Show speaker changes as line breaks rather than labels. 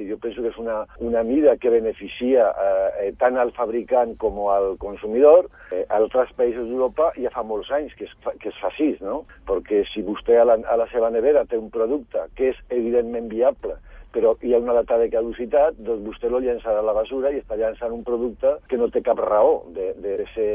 i jo penso que és una, una mida que beneficia eh, eh tant al fabricant com al consumidor. Eh, altres països d'Europa ja fa molts anys que es, fa, que es fa així, no? Perquè si vostè a la, a la seva nevera té un producte que és evidentment viable, però hi ha una data de caducitat, doncs vostè lo llançarà a la basura i està llançant un producte que no té cap raó de, de ser